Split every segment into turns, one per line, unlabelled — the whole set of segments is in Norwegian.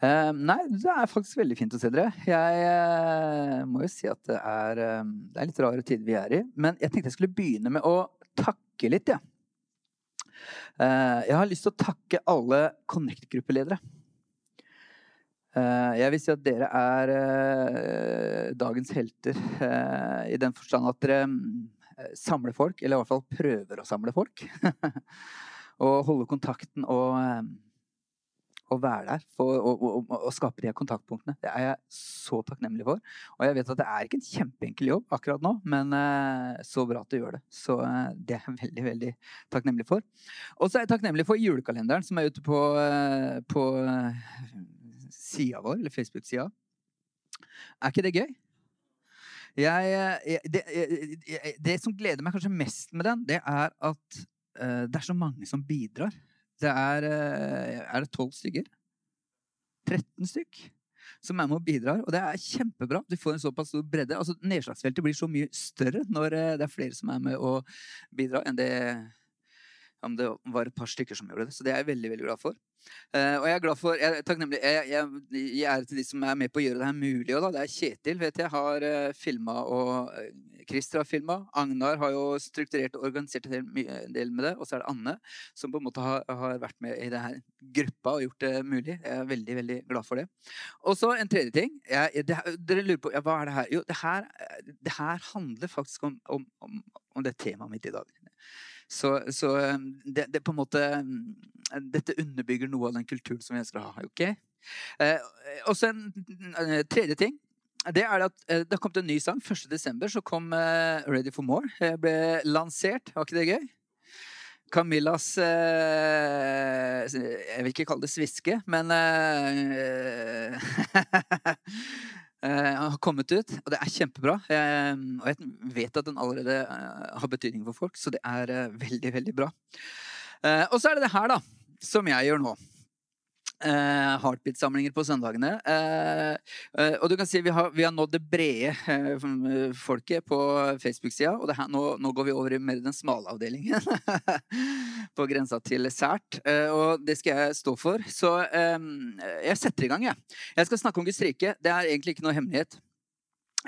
Eh, nei, det er faktisk veldig fint å se dere. Jeg uh, må jo si at det er, uh, det er litt rare tider vi er i. Men jeg tenkte jeg skulle begynne med å takke litt, jeg. Ja. jeg har lyst til å takke alle Connect-gruppeledere. jeg vil si at dere er dagens helter i den forstand at dere mm, samler folk, eller i hvert fall prøver å samle folk. og holde kontakten og å være der for å, å, å, skape de kontaktpunktene. Det er jeg så takknemlig for. Og jeg vet at det er ikke en kjempeenkel jobb akkurat nå, men uh, så bra at du gjør det. Så uh, det er jeg veldig, veldig takknemlig for. Og så er jeg takknemlig for julekalenderen som er ute på, uh, på sida vår, eller Facebook-sida. Er ikke det gøy? Jeg, jeg, det, jeg, det, som gleder meg kanskje mest med den, det er at det er så mange som bidrar. Det er eh, Er det tolv stykker? 13 stykk som er med og bidrar. Og det er kjempebra. Du får en såpass stor bredde. Altså, Nedslagsfeltet blir så mye større når eh, det er flere som er med og bidrar, enn det om det var et par stykker som gjorde det. Så det er jeg veldig veldig glad for. Uh, og jeg er glad for, jeg takknemlig jeg, jeg, jeg, er til de som er med på å gjøre det her mulig. Da. Det er Kjetil vet jeg, har uh, eh, filma, og uh, Christer har filma. Agnar har jo strukturert og organisert en del, en del, med det. Og så er det Anne som på en måte har, har vært med i denne gruppa og gjort det mulig. Jeg er veldig veldig glad for det. Og så en tredje ting. Jeg, det, dere lurer på ja, hva er det her? Jo, det her, det her handler faktisk om, om, om, om det temaet mitt i dag. Så, så um, det, det, på en måte um, Dette underbygger noe av den kulturen som vi ønsker å ha. ok? Eh, og så en, en tredje ting. Det er at eh, det har kommet en ny sang. 1.12. så kom uh, Ready for More. Jeg ble lansert. Var ikke det gøy? Camillas eh, Jeg vil ikke kalle det sviske, men uh, har kommet ut, og det er kjempebra. Og jeg vet at den allerede uh, har betydning for folk, så det er uh, veldig, veldig bra. og så er det det her, da, som jeg gjør nå. Uh, Heartbeat-samlinger på søndagene. Uh, uh, og du kan si vi har, vi har nådd det brede folket på Facebook-sida. Og her, nå, nå, går vi over i mer den smale avdelingen. på grensa til sært. og det skal jeg stå for. Så jeg setter i gang, jeg. Jeg skal snakke om Guds rike. Det er egentlig ikke noe hemmelighet.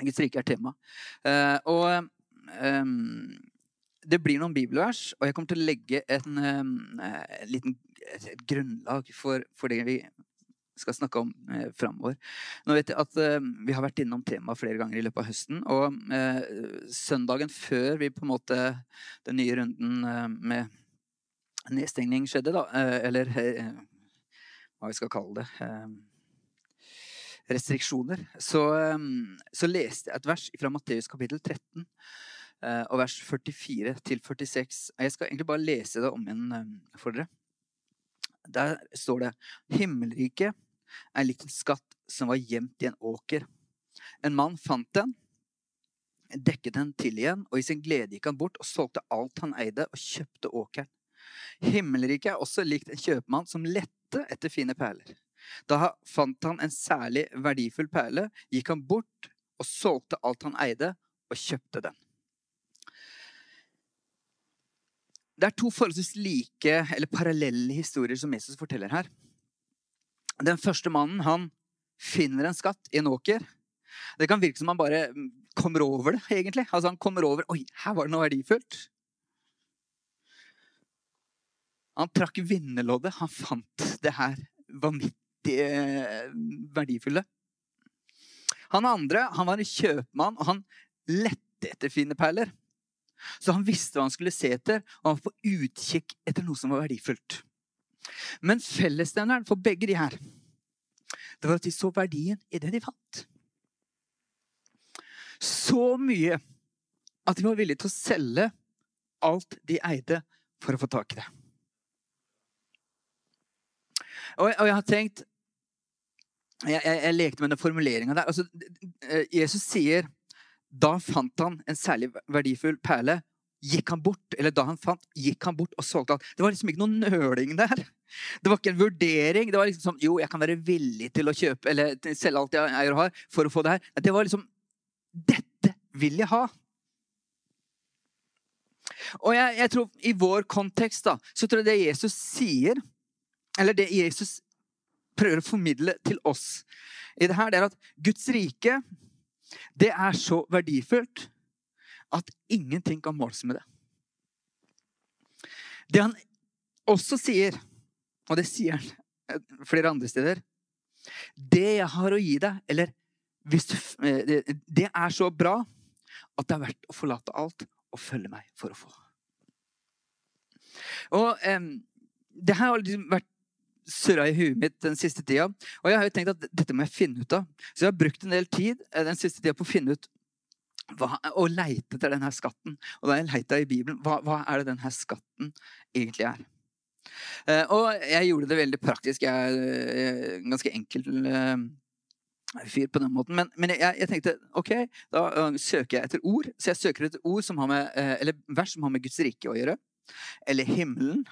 Guds rike er tema. og um, det blir noen bibelvers, og jeg kommer til å legge en, en liten et grunnlag for, for, det vi skal snakke om eh, framover. Nå vet jeg at eh, Vi har vært innom temaet flere ganger i løpet av høsten. Og eh, søndagen før vi på en måte den nye runden eh, med nedstengning skjedde, da, eh, eller eh, hva vi skal kalle det restriksjoner, så, så, leste jeg et vers fra Matteus kapittel 13 og vers 44 til 46. Jeg skal egentlig bare lese det om igjen for dere. Der står det himmelriket er litt en skatt som var gjemt i en åker. En mann fant den, dekket den til igjen, og i sin glede gikk han bort og solgte alt han eide, og kjøpte åkeren. Himmelriket er også likt en kjøpmann som lette etter fine perler. Da fant han en særlig verdifull perle, gikk han bort og solgte alt han eide, og kjøpte den. Det er to forholdsvis like eller parallelle historier som Jesus forteller her. Den første mannen han finner en skatt i en åker. Det kan virke som han bare kommer over det, egentlig. Altså Han kommer over Oi, her var det noe verdifullt. Han trakk vinnerloddet. Han fant det her vanvittig verdifulle. Han andre han var en kjøpmann, og han lette etter fine perler. Så han visste hva han skulle se etter, og han var på utkikk etter noe som var verdifullt. Men fellesnevneren for begge de her, det var at de så verdien i det de fant. Så mye at de var villige til å selge alt de eide, for å få tak i det. Og jeg, og jeg har tenkt Jeg, jeg, jeg lekte med den formuleringa der. Altså, Jesus sier da fant han en særlig verdifull perle. Gikk han bort, eller da han fant, gikk han bort og solgte alt. Det var liksom ikke noen nøling der. Det var ikke en vurdering. Det var liksom sånn, Jo, jeg kan være villig til å kjøpe eller selge alt jeg eier og har, for å få det her. Det var liksom Dette vil jeg ha. Og jeg, jeg, tror I vår kontekst da, så tror jeg det Jesus sier, eller det Jesus prøver å formidle til oss i det her, det er at Guds rike det er så verdifullt at ingenting kan måles med det. Det han også sier, og det sier han flere andre steder Det jeg har å gi deg, eller du, eh, Det er så bra at det er verdt å forlate alt og følge meg for å få. Og eh, Det her har liksom vært surra i huet mitt den siste tida. Og jeg har jo tenkt at dette må jeg finne ut av. Så jeg har brukt en del tid eh, den siste tida på å finne ut hva, og leite etter denne skatten. Og da jeg leita i Bibelen, hva, hva er det denne skatten egentlig er? Uh, og jeg gjorde det veldig praktisk. Jeg er en ganske enkel uh, fyr på den måten. Men, men jeg, jeg, tenkte ok, da uh, søker jeg etter ord. Så jeg søker etter ord som har med, eller vers som har med Guds rike å gjøre. Eller himmelen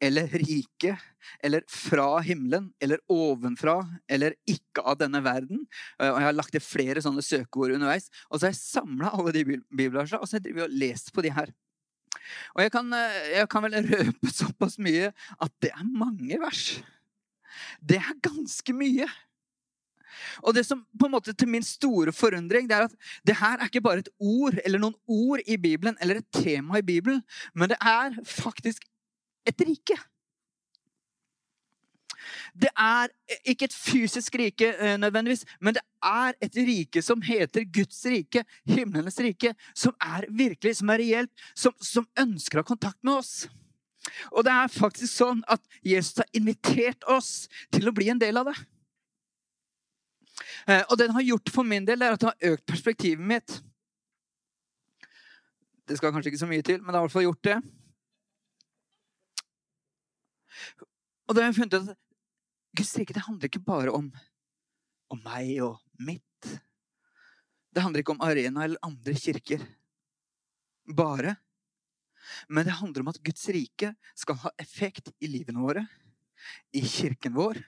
eller rike, eller fra himmelen, eller ovenfra, eller ikke av denne verden. Og Jeg har lagt til flere sånne søkeord underveis. Og så har jeg samla alle de bibelversene og så har jeg lest på de her. Og jeg kan, eh, jeg kan vel røpe såpass mye at det er mange vers. Det er ganske mye. Og det som på en måte til min store forundring, det er at det her er ikke bare et ord eller noen ord i Bibelen eller et tema i Bibelen, men det er faktisk et rike. Det er ikke et fysisk rike eh, nødvendigvis, men det er et rike som heter Guds rike, himlenes rike, som er virkelig, som er reelt, som, som ønsker å ha kontakt med oss. Og det er faktisk sånn at Jesus har invitert oss til å bli en del av det. Eh, og det den har gjort for min del, er at den har økt perspektivet mitt. Det skal kanskje ikke så mye til, men det har i hvert fall gjort det. Og da har jeg funnet at Guds rike det handler ikke bare om, om meg og mitt. Det handler ikke om arena eller andre kirker. Bare. Men det handler om at Guds rike skal ha effekt i livene våre, i kirken vår,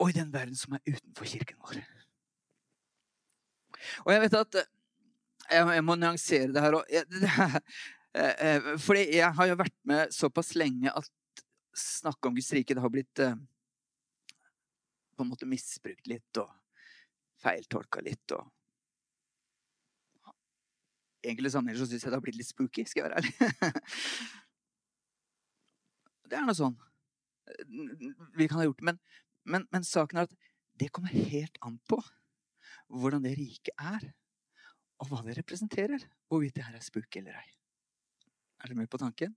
og i den verden som er utenfor kirken vår. Og jeg vet at Jeg må nyansere det her òg. Det, eh, fordi jeg har jo vært med såpass lenge at snakket om Guds rike det har blitt eh, på en måte misbrukt litt og feiltolka litt. og enkelte sammenhenger så syns jeg det har blitt litt spooky, skal jeg være ærlig. det er noe sånn vi kan ha gjort. Men, men, men, saken er at det kommer helt an på hvordan det riket er, og hva det representerer. Hvorvidt det her er spooky eller ei. Er dere med på tanken?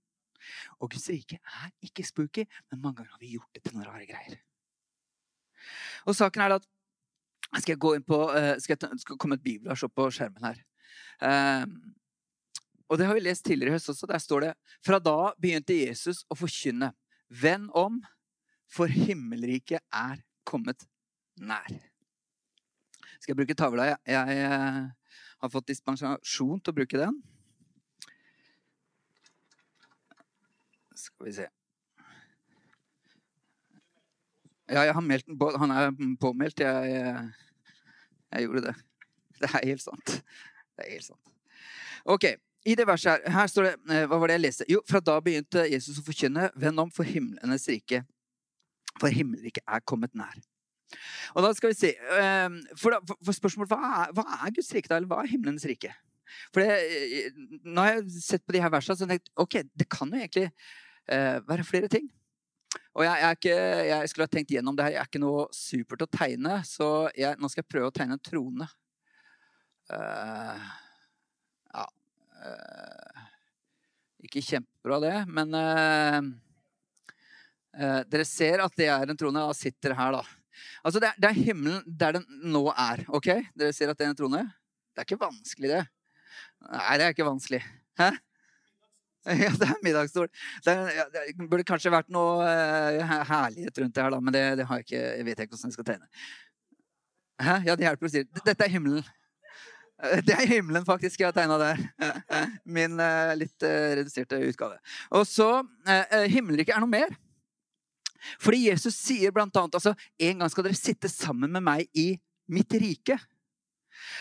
Og Guds rike er ikke spooky, men mange ganger har vi gjort det til noen rare greier. Og saken er at Skal jeg gå inn på, uh, skal, jeg, skal komme et bibelvers opp på skjermen her. Uh, og det har vi lest tidligere i høst også. Der står det Fra da begynte Jesus å forkynne. Venn om, for himmelriket er kommet nær. Skal jeg bruke tavla? Jeg, jeg eh, har fått dispensasjon til å bruke den. Skal vi se. Ja, jeg har meldt den på. Han er påmeldt. Jeg, jeg, jeg, gjorde det. Det er helt sant. Det er helt sant. Ok, I det verset her, her står det eh, Hva var det jeg leste? Jo, fra da begynte Jesus å forkynne Venn om for himlenes rike. For himmelriket er kommet nær. Og da skal vi se ehm, For, da, for spørsmålet hva er, hva er Guds rike, da? Eller hva er himlenes rike? For det, eh, nå har jeg sett på de her versene og tenkt ok, det kan jo egentlig være flere ting. Og jeg, jeg, ikke, jeg, skulle ha tenkt gjennom det her. Jeg er ikke noe supert å tegne, så jeg, nå skal jeg prøve å tegne en trone. Uh, ja uh, Ikke kjempebra, det, men uh, Dere ser at det er en trone. Og sitter her, da. Altså, det er, det er, himmelen der den nå er. ok? Dere ser at det er en trone? Det er ikke vanskelig, det. Nei, det er ikke vanskelig. Hæ? Ja, det er middagsstol. Det, ja, det, burde kanskje vært noe uh, herlighet rundt det her, da, men det, det jeg ikke, jeg vet ikke hvordan jeg skal tegne. Hæ? Ja, det hjelper å si. Dette er himmelen. Eh, det er himmelen faktisk jeg har tegna der. Min uh, litt uh, reduserte utgave. Og så Himmelriket er noe mer. Fordi Jesus sier blant annet altså, en gang skal dere sitte sammen med meg i mitt rike.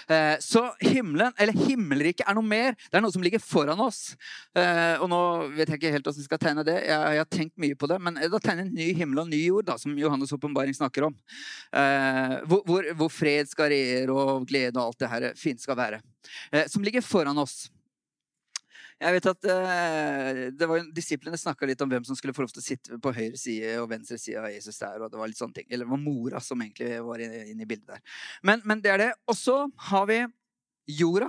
Eh, så himmelen, eller himmelriket, er noe mer. Det er noe som ligger foran oss. Eh, og nå vet jeg ikke helt hvordan vi skal tegne det. Jeg, har tenkt mye på det. Men da tegner en ny himmel og ny jord, da, som Johannes' åpenbaring snakker om. Eh, hvor, hvor, hvor, fred skal regjere, og glede og alt det her fint skal være. som ligger foran oss. Jeg vet at uh, det var Disiplene snakka litt om hvem som skulle få lov til å sitte på høyre side og venstre side av Jesus der. og det var litt sånne ting. Eller det var mora som egentlig var inne, inn i bildet der. Men, men, det er det. Og så har vi jorda.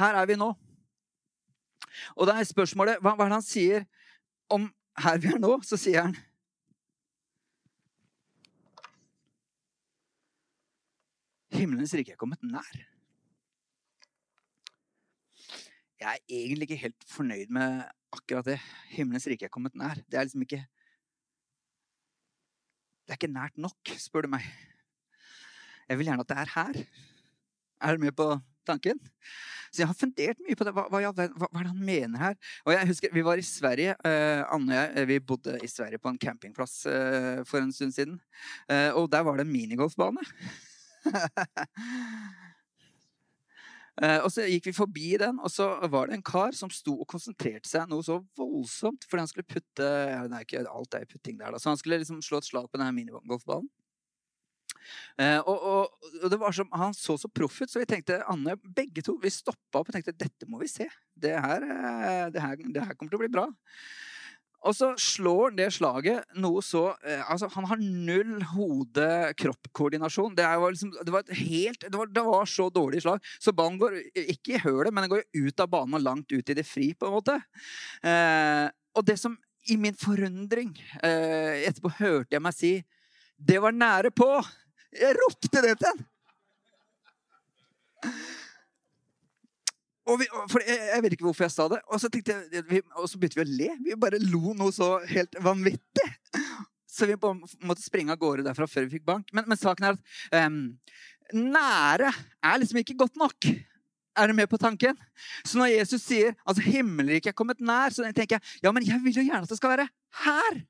Her er vi nå. Og da er spørsmålet hva, hva er det han sier om her vi er nå? Så sier han Himmelens rike er kommet nær jeg er egentlig ikke helt fornøyd med akkurat det. Himmelens rike er kommet nær. Det er liksom ikke Det er ikke nært nok, spør du meg. Jeg vil gjerne at det er her. Er du med på tanken? Så jeg har fundert mye på det. Hva, hva, hva, hva er det han mener her? Og jeg husker, Vi var i Sverige, Eh, Anne og jeg, eh, vi bodde i Sverige på en campingplass eh, for en stund siden. Eh, og der var det minigolfbane. Eh, og så gikk vi forbi den, og så var det en kar som sto og konsentrerte seg noe så voldsomt fordi han skulle putte er ikke alt er putting der da, Så han skulle liksom slå et slag på denne minigolfballen. Uh, og, og, og, det var som, Han så så proff ut, så vi tenkte Anne, begge to vi stoppa opp og tenkte dette må vi se. Det her, eh, det her, det her kommer til å bli bra. Og så slår han det slaget noe så eh, altså Han har null hode-kropp-koordinasjon. Det, liksom, det, var helt, det, var, det var så dårlig slag. Så ballen går ikke i hølet, men den går ut av banen og langt ut i det fri. på en måte. Eh, og det som i min forundring eh, Etterpå hørte jeg meg si Det var nære på! Jeg ropte det til ham! Og vi, for jeg, jeg, vet ikke hvorfor jeg sa det. Og så, jeg, vi, og så begynte vi å le. Vi bare lo noe så helt vanvittig. Så vi måtte springe av gårde derfra før vi fikk bank. Men, men saken er at um, nære er liksom ikke godt nok. Er du med på tanken? Så når Jesus sier altså himmelriket er kommet nær, så tenker jeg ja, men jeg vil jo gjerne at det skal være her.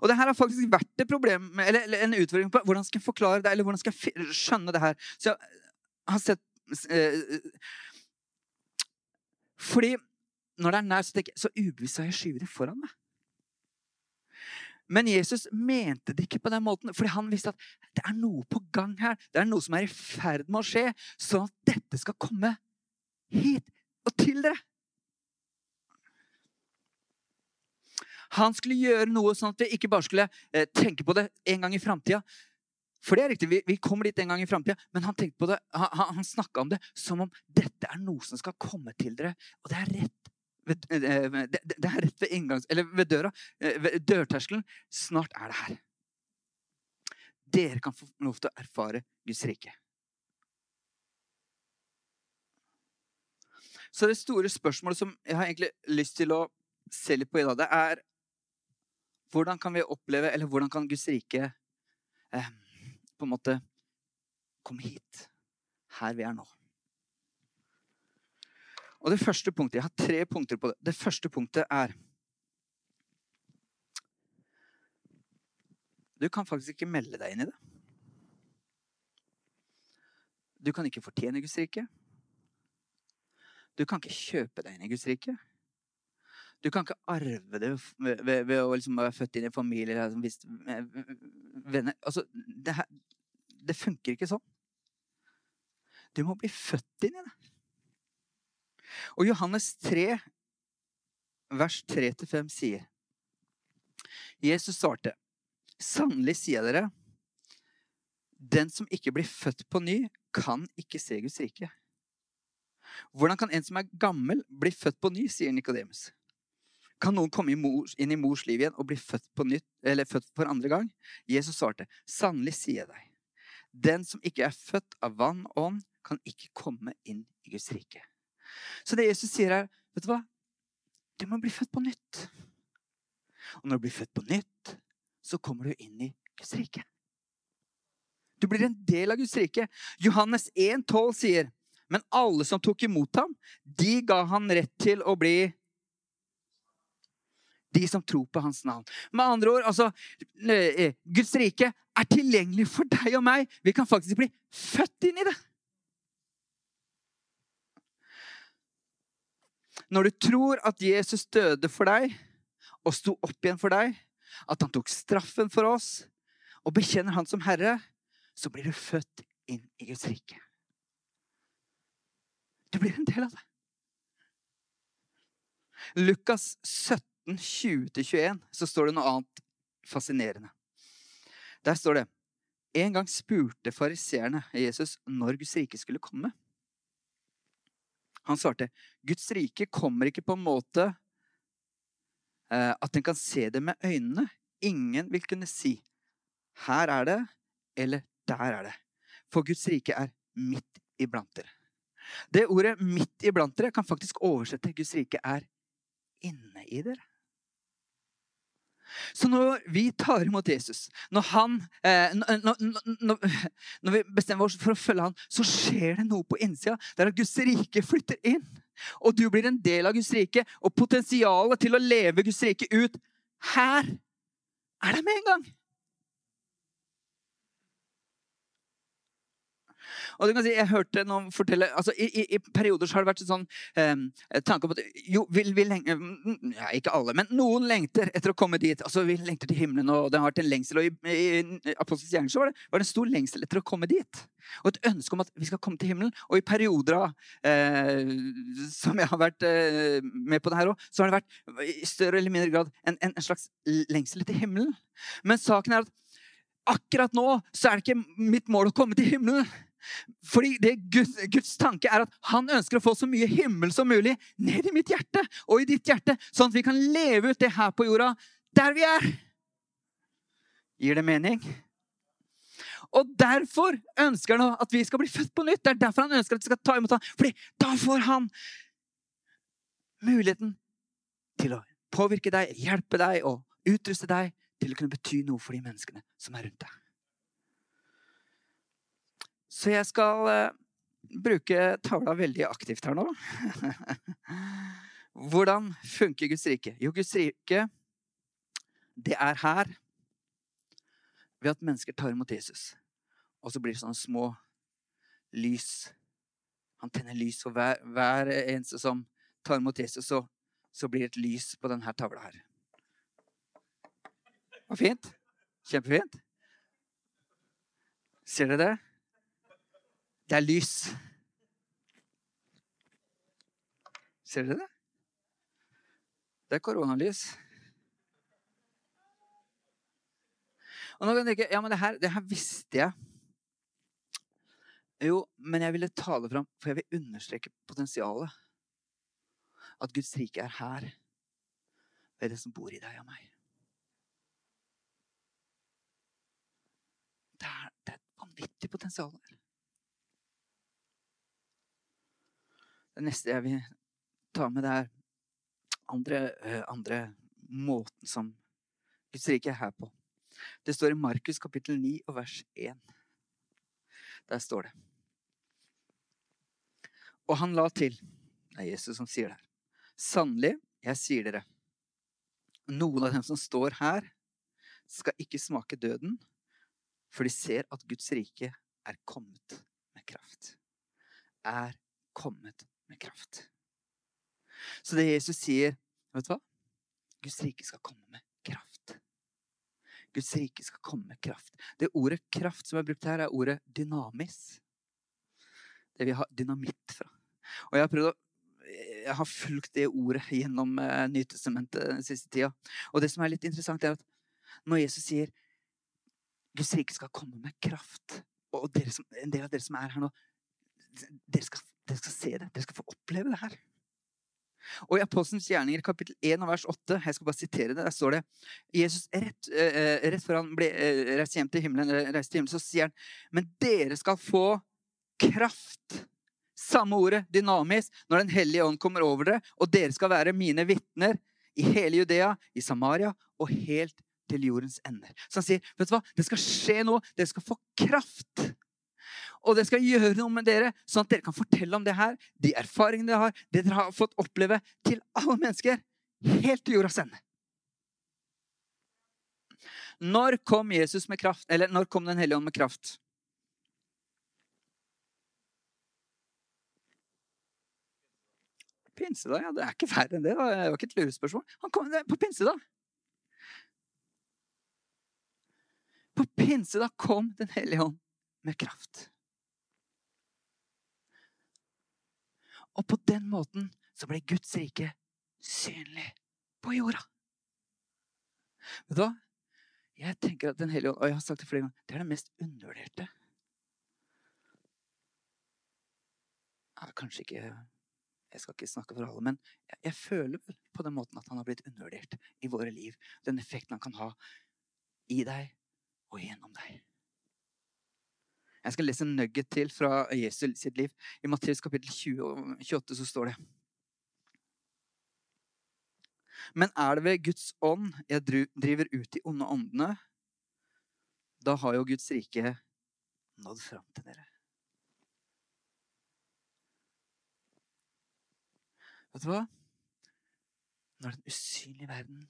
Og det her har faktisk vært et problem, eller, eller en utfordring på hvordan skal jeg forklare det, eller hvordan skal jeg skjønne det her. Så jeg har sett fordi når det er nær, så tenker jeg så ubevisst har jeg skyver det foran meg. Men Jesus mente det ikke på den måten, fordi han visste at det er noe på gang her. Det er noe som er i ferd med å skje, sånn at dette skal komme hit og til dere. Han skulle gjøre noe sånn at vi ikke bare skulle eh, tenke på det en gang i framtida, for det er riktig, vi, vi kommer dit en gang i framtida, men han tenkte han, han snakka om det som om dette er noe som skal komme til dere. Og det er rett ved, eh, det, det er rett ved inngangs... Eller ved døra. Eh, ved dørterskelen. Snart er det her. Dere kan få lov til å erfare Guds rike. Så det store spørsmålet som jeg har egentlig lyst til å se litt på i dag, det er hvordan kan vi oppleve, eller hvordan kan Guds rike eh, på en måte Kom hit. Her vi er nå. Og det første punktet, Jeg har tre punkter på det. Det første punktet er Du kan faktisk ikke melde deg inn i det. Du kan ikke fortjene Guds rike. Du kan ikke kjøpe deg inn i Guds rike. Du kan ikke arve det ved, ved, ved å liksom være født inn i familie liksom, venner. Altså, det, her, det funker ikke sånn. Du må bli født inn i det. Og Johannes 3, vers 3-5 sier Jesus svarte, sannelig sier dere, den som ikke blir født på ny, kan ikke se Guds rike. Hvordan kan en som er gammel, bli født på ny, sier Nikodemus. Kan noen komme inn i mors liv igjen og bli født, nytt, født for andre gang? Jesus svarte, sannelig sier jeg deg. Den som ikke er født av vann og ånd, kan ikke komme inn i Guds rike. Så det Jesus sier er, vet du hva? Du må bli født på nytt. Og når du blir født på nytt, så kommer du inn i Guds rike. Du blir en del av Guds rike. Johannes 1,12 sier, men alle som tok imot ham, de ga han rett til å bli de som tror på hans navn. Med andre ord, altså, eh, Guds rike er tilgjengelig for deg og meg. Vi kan faktisk bli født inn i det. Når du tror at Jesus døde for deg og sto opp igjen for deg, at han tok straffen for oss, og bekjenner han som herre, så blir du født inn i Guds rike. Du blir en del av det. Lukas 17, 20-21, så står det noe annet fascinerende. Der står det En gang spurte fariseerne Jesus når Guds rike skulle komme. Han svarte, Guds rike kommer ikke på en måte eh, at en kan se det med øynene. Ingen vil kunne si, her er det, eller der er det. For Guds rike er midt iblant dere. Det ordet 'midt iblant dere' kan faktisk oversette Guds rike er inne i dere. Så når vi tar imot Jesus, når, han, eh, når, når, når, vi bestemmer oss for å følge han, så skjer det noe på innsida. Det er at Guds rike flytter inn. Og du blir en del av Guds rike. Og potensialet til å leve Guds rike ut her er det med en gang. Og du kan si, jeg hørte noen fortelle, altså i, i, i perioder så har det vært en sånn eh, tanke om at jo, vil vi lenge, mm, ja, Ikke alle, men noen lengter etter å komme dit. altså Vi lengter til himmelen, og det har vært en lengsel. og I, i Apostelens gjerning var det, var det en stor lengsel etter å komme dit. Og et ønske om at vi skal komme til himmelen. Og i perioder eh, som jeg har vært eh, med på det her òg, så har det vært i større eller mindre grad en, en, en slags lengsel etter himmelen. Men saken er at akkurat nå så er det ikke mitt mål å komme til himmelen. Fordi det Guds, Guds, tanke er at han ønsker å få så mye himmel som mulig ned i mitt hjerte og i ditt hjerte, sånn at vi kan leve ut det her på jorda der vi er. Gir det mening? Og derfor ønsker han at vi skal bli født på nytt. Det er derfor han ønsker at vi skal ta imot ham. Fordi da får han muligheten til å påvirke deg, hjelpe deg og utruste deg til å kunne bety noe for de menneskene som er rundt deg. Så jeg skal uh, bruke tavla veldig aktivt her nå. Hvordan funker Guds rike? Jo, Guds rike, det er her ved at mennesker tar imot Jesus. Og så blir det sånne små lys. Han tenner lys for hver, hver eneste som tar imot Jesus, så, så blir det et lys på denne tavla her. Det var fint? Kjempefint. Ser dere det? Det er lys. Ser dere det? Det er koronalys. Og nå kan du tenke ja, men det her, det her visste jeg. Jo, men jeg ville ta det fram, for jeg vil understreke potensialet. At Guds rike er her, ved det som bor i deg og meg. Det er, det er et vanvittig potensial der. Det neste jeg vil ta med, det er andre, uh, andre måten som Guds rike er her på. Det står i Markus kapittel 9 og vers 1. Der står det. Og han la til Det er Jesus som sier det her. Sannelig, jeg sier dere, noen av dem som står her, skal ikke smake døden, for de ser at Guds rike er kommet med kraft. Er kommet med kraft. Så det Jesus sier, vet du hva? Guds rike skal komme med kraft. Guds rike skal komme med kraft. Det ordet kraft som er brukt her, er ordet dynamis. Det vi har dynamitt fra. Og jeg har prøvd å jeg har fulgt det ordet gjennom nytestementet Nytestamentet den siste tida. Og det som er litt interessant, er at når Jesus sier Guds rike skal komme med kraft Og som, en del av dere som er her nå, dere skal dere skal se det. Dere skal få oppleve det her. Og I Apostelens gjerninger kapittel 1 vers 8 jeg skal bare sitere det, der står det Jesus rett, uh, rett før han ble uh, reist hjem til himmelen, reiste til himmelen, så sier han Men dere skal få kraft. Samme ordet, dynamis, når Den hellige ånd kommer over dere, og dere skal være mine vitner i hele Judea, i Samaria og helt til jordens ender. Så han sier, vet du hva, det skal skje noe. Dere skal få kraft. Og det skal gjøre noe med dere, sånn at dere kan fortelle om det her, de erfaringene dere har, det dere har fått oppleve, til alle mennesker. Helt til jordas ende. Når kom Jesus med kraft? Eller når kom Den hellige ånd med kraft? Pinsedag, ja. Det er ikke verre enn det. Det var ikke et lurespørsmål. Han kom på pinsedag. På pinsedag kom Den hellige ånd med kraft. Og på den måten så ble Guds rike synlig på jorda. Vet du hva? Jeg tenker at Den hellige ånd, og jeg har sagt det flere ganger, det er det mest undervurderte. Ja, kanskje ikke Jeg skal ikke snakke for alle, men jeg, jeg føler vel på den måten at han har blitt undervurdert i våre liv. Den effekten han kan ha i deg og gjennom deg. Jeg skal lese en nugget til fra Jesus sitt liv. I Matteus kapittel 20 28 så står det Men er det ved Guds ånd jeg driver ut de onde åndene, da har jo Guds rike nådd fram til dere. Vet du hva? Når den usynlige verden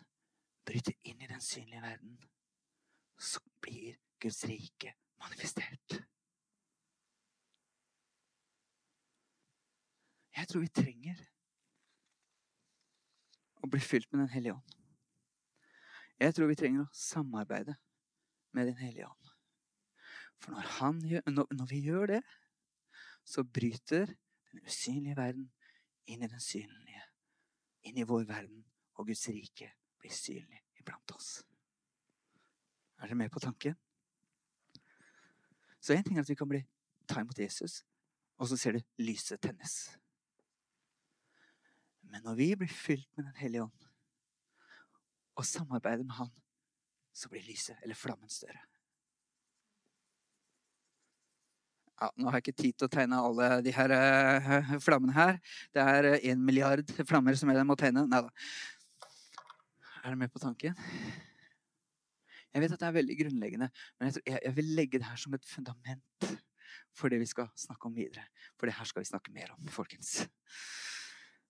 bryter inn i den synlige verden, så blir Guds rike manifestert. Jeg tror vi trenger å bli fylt med Den hellige ånd. Jeg tror vi trenger å samarbeide med Den hellige ånd. For når, han, når, vi gjør det, så bryter den usynlige verden inn i den synlige, inn i vår verden, og Guds rike blir synlig iblant oss. Er dere med på tanken? Så én ting er at vi kan bli, ta imot Jesus, og så ser du lyset tennes. Men når vi blir fylt med Den hellige ånd og samarbeider med Han, så blir lyset, eller flammen, større. Ja, nå har jeg ikke tid til å tegne alle de her uh, flammene her. Det er én uh, milliard flammer som jeg må tegne. Nei da. Er du med på tanken? Jeg vet at det er veldig grunnleggende, men jeg, jeg, jeg, vil legge det her som et fundament for det vi skal snakke om videre. For det her skal vi snakke mer om, folkens.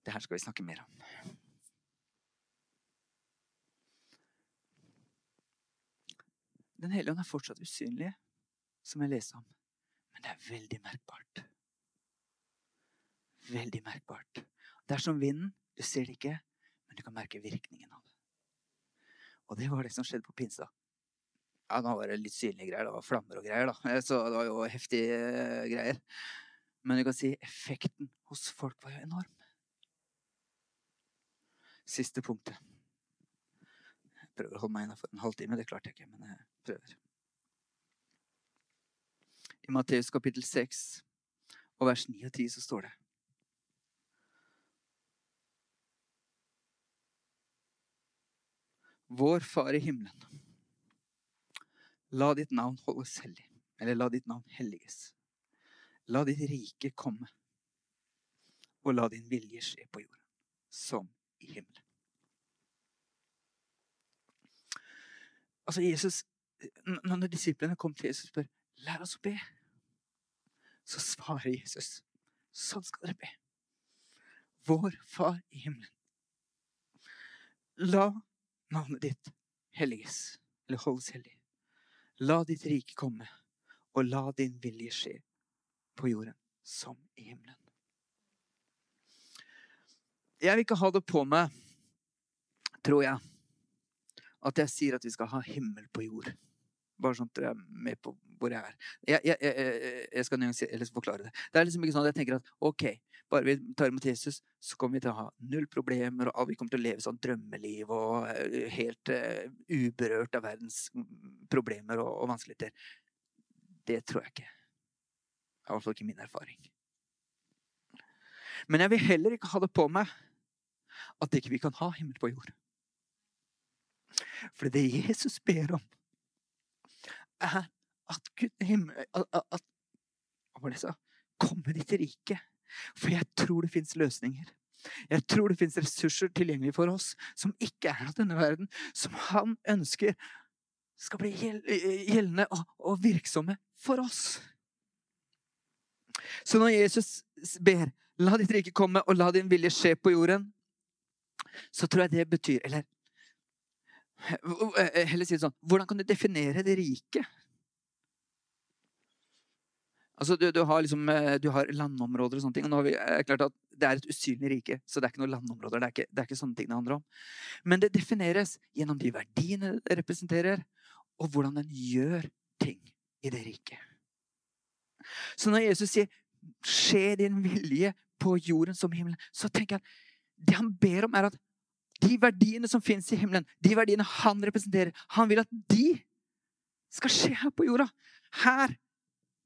Det her skal vi snakke mer om. Den hellige ånd er fortsatt usynlig, som jeg leste om. Men det er veldig merkbart. Veldig merkbart. Det er som vinden. Du ser det ikke, men du kan merke virkningen av det. Og det var det som skjedde på pinsa. Ja, nå var det litt synlige greier. Det var flammer og greier, da. Så det var jo heftige greier. Men du kan si effekten hos folk var jo enorm. Siste punktet. Jeg prøver å holde meg innafor en halvtime. Det klarte jeg ikke, men jeg prøver i Matteus kapittel 6 og vers 9 og 10 så står det Vår Far i himmelen. La ditt navn holdes hellig, eller la ditt navn helliges. La ditt rike komme, og la din vilje skje på jorden, som i himmelen. Altså Jesus, Når disiplene kom til Jesus og spør Lær oss å be. Så svarer Jesus, sånn skal dere be. Vår Far i himmelen. La navnet ditt helliges, eller holdes hellig. La ditt rike komme, og la din vilje skje på jorden som i himmelen. Jeg vil ikke ha det på meg, tror jeg, at jeg sier at vi skal ha himmel på jord. Bare sånn at dere er med på hvor jeg er. Jeg, jeg, jeg, jeg skal eller forklare det. Det er liksom ikke sånn at jeg tenker at ok, bare vi tar imot Jesus, så kommer vi til å ha null problemer, og vi kommer til å leve sånn drømmeliv og eh, helt uh, uberørt av verdens problemer og, og vanskeligheter. Det tror jeg ikke. Det er i hvert fall ikke min erfaring. Men jeg vil heller ikke ha det på meg at ikke vi kan ha himmel på jord. For det Jesus ber om, er at Gud himmel, at, at, Hva var det jeg sa? Komme ditt rike. For jeg tror det fins løsninger. Jeg tror det fins ressurser tilgjengelig for oss som ikke er av denne verden, som han ønsker skal bli gjeldende og, og virksomme for oss. Så når Jesus ber 'la ditt rike komme, og la din vilje skje på jorden', så tror jeg det betyr Eller Heller si det sånn Hvordan kan du definere det rike? Altså, du, du, har liksom, eh, du, har landområder og sånne ting. og nå har vi, klart at Det er et usynlig rike, så det er ikke noen landområder. Det er ikke, det er ikke sånne ting det handler om. Men det defineres gjennom de verdiene det representerer, og hvordan den gjør ting i det riket. Så når Jesus sier 'skje din vilje på jorden som himmelen', så tenker jeg at det han ber om, er at de verdiene som fins i himmelen, de verdiene han representerer, han vil at de skal skje her på jorda. Her.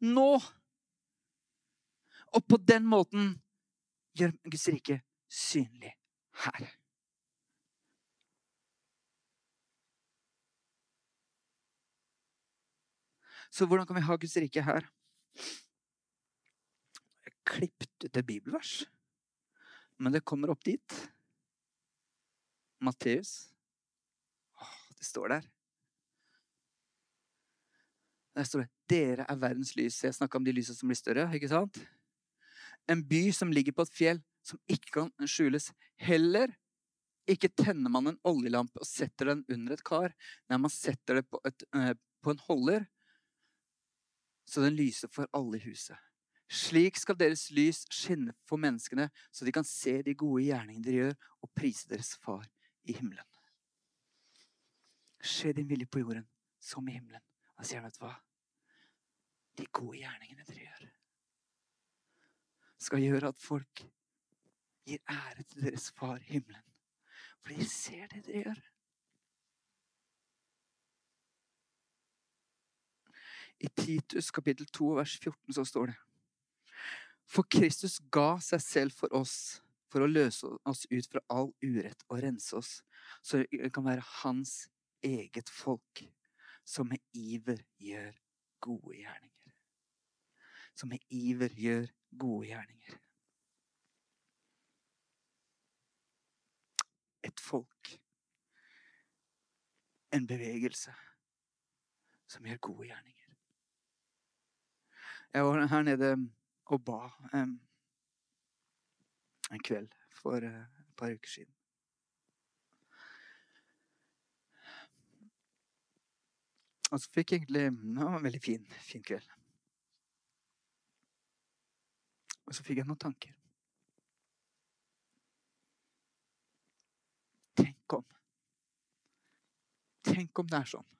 Nå. Og på den måten gjør Guds rike synlig her. Så hvordan kan vi ha Guds rike her? Jeg klippet ut et bibelvers, men det kommer opp dit. Matteus. Det står der. Der står det 'Dere er verdens lys'. Jeg snakka om de lysene som blir større. ikke sant? En by som ligger på et fjell, som ikke kan skjules. Heller ikke tenner man en oljelampe og setter den under et kar. Nei, man setter det på, et, uh, på en holder, så den lyser for alle i huset. Slik skal deres lys skinne for menneskene, så de kan se de gode gjerningene dere gjør, og prise deres far i himmelen. Skje din vilje på jorden som i himmelen. Han sier, vet du hva? De gode gjerningene dere gjør skal gjøre at folk gir ære til deres far i himmelen. For de ser det dere gjør. I Titus kapittel 2 vers 14 så står det For Kristus ga seg selv for oss for å løse oss ut fra all urett og rense oss, så det kan være hans eget folk, som med iver gjør gode gjerninger. Som med iver gjør gode gjerninger. Et folk. En bevegelse som gjør gode gjerninger. Jeg var her nede og ba um, en kveld for uh, et par uker siden. Og så fikk jeg egentlig Det var en veldig fin, fin kveld. Og så fikk jeg noen tanker. Tenk om Tenk om det er sånn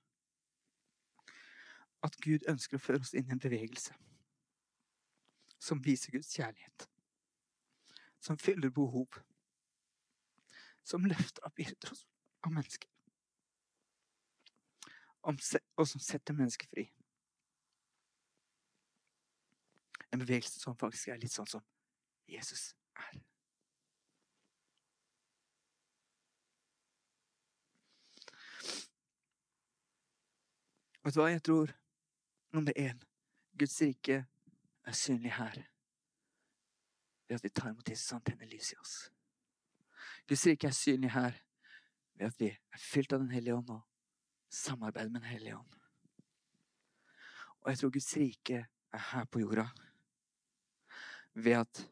at Gud ønsker å føre oss inn i en bevegelse som viser Guds kjærlighet. Som fyller behov. Som løfter opp byrder av mennesker. Og som setter mennesker fri. En bevegelse som faktisk er litt sånn som Jesus er. Vet du hva jeg tror? Nummer én Guds rike er synlig her ved at vi tar imot Jesus, han tenner lys i oss. Guds rike er synlig her ved at vi er fylt av Den hellige ånd og samarbeider med Den hellige ånd. Og jeg tror Guds rike er her på jorda ved at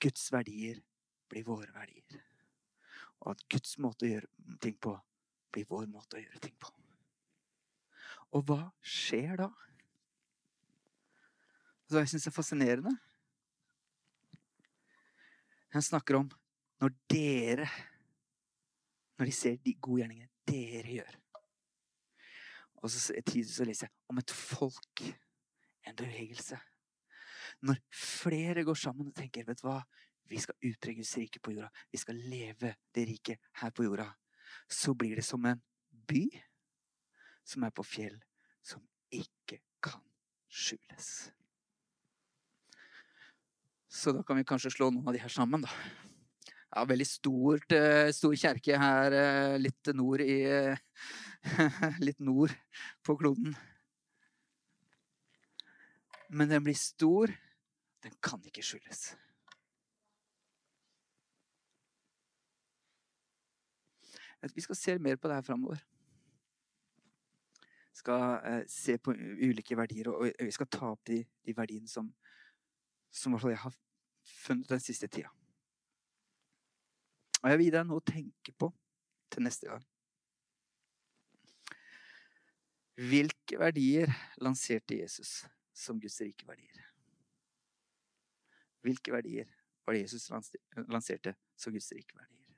Guds verdier blir våre verdier. Og at Guds måte å gjøre ting på blir vår måte å gjøre ting på. Og hva skjer da? Så jeg syns er fascinerende. Han snakker om når dere Når de ser de gode gjerningene dere gjør. Og så, så leser jeg om et folk, en bevegelse, når flere går sammen og tenker vet du hva, vi skal utbre Guds rike på jorda, vi skal leve det riket her på jorda, så blir det som en by som er på fjell, som ikke kan skjules. Så da kan vi kanskje slå noen av de her sammen, da. Ja, veldig stort, eh, stor kjerke her eh, litt nord i Litt nord på kloden. Men den blir stor den kan ikke skyldes. Vi skal se mer på det her framover. Vi skal eh, se på ulike verdier, og vi skal ta opp de, de verdiene som, som jeg har funnet den siste tida. Og jeg vil gi deg noe å tenke på til neste gang. Hvilke verdier lanserte Jesus som Guds rike verdier? Hvilke verdier var det Jesus lanserte som Guds rike verdier?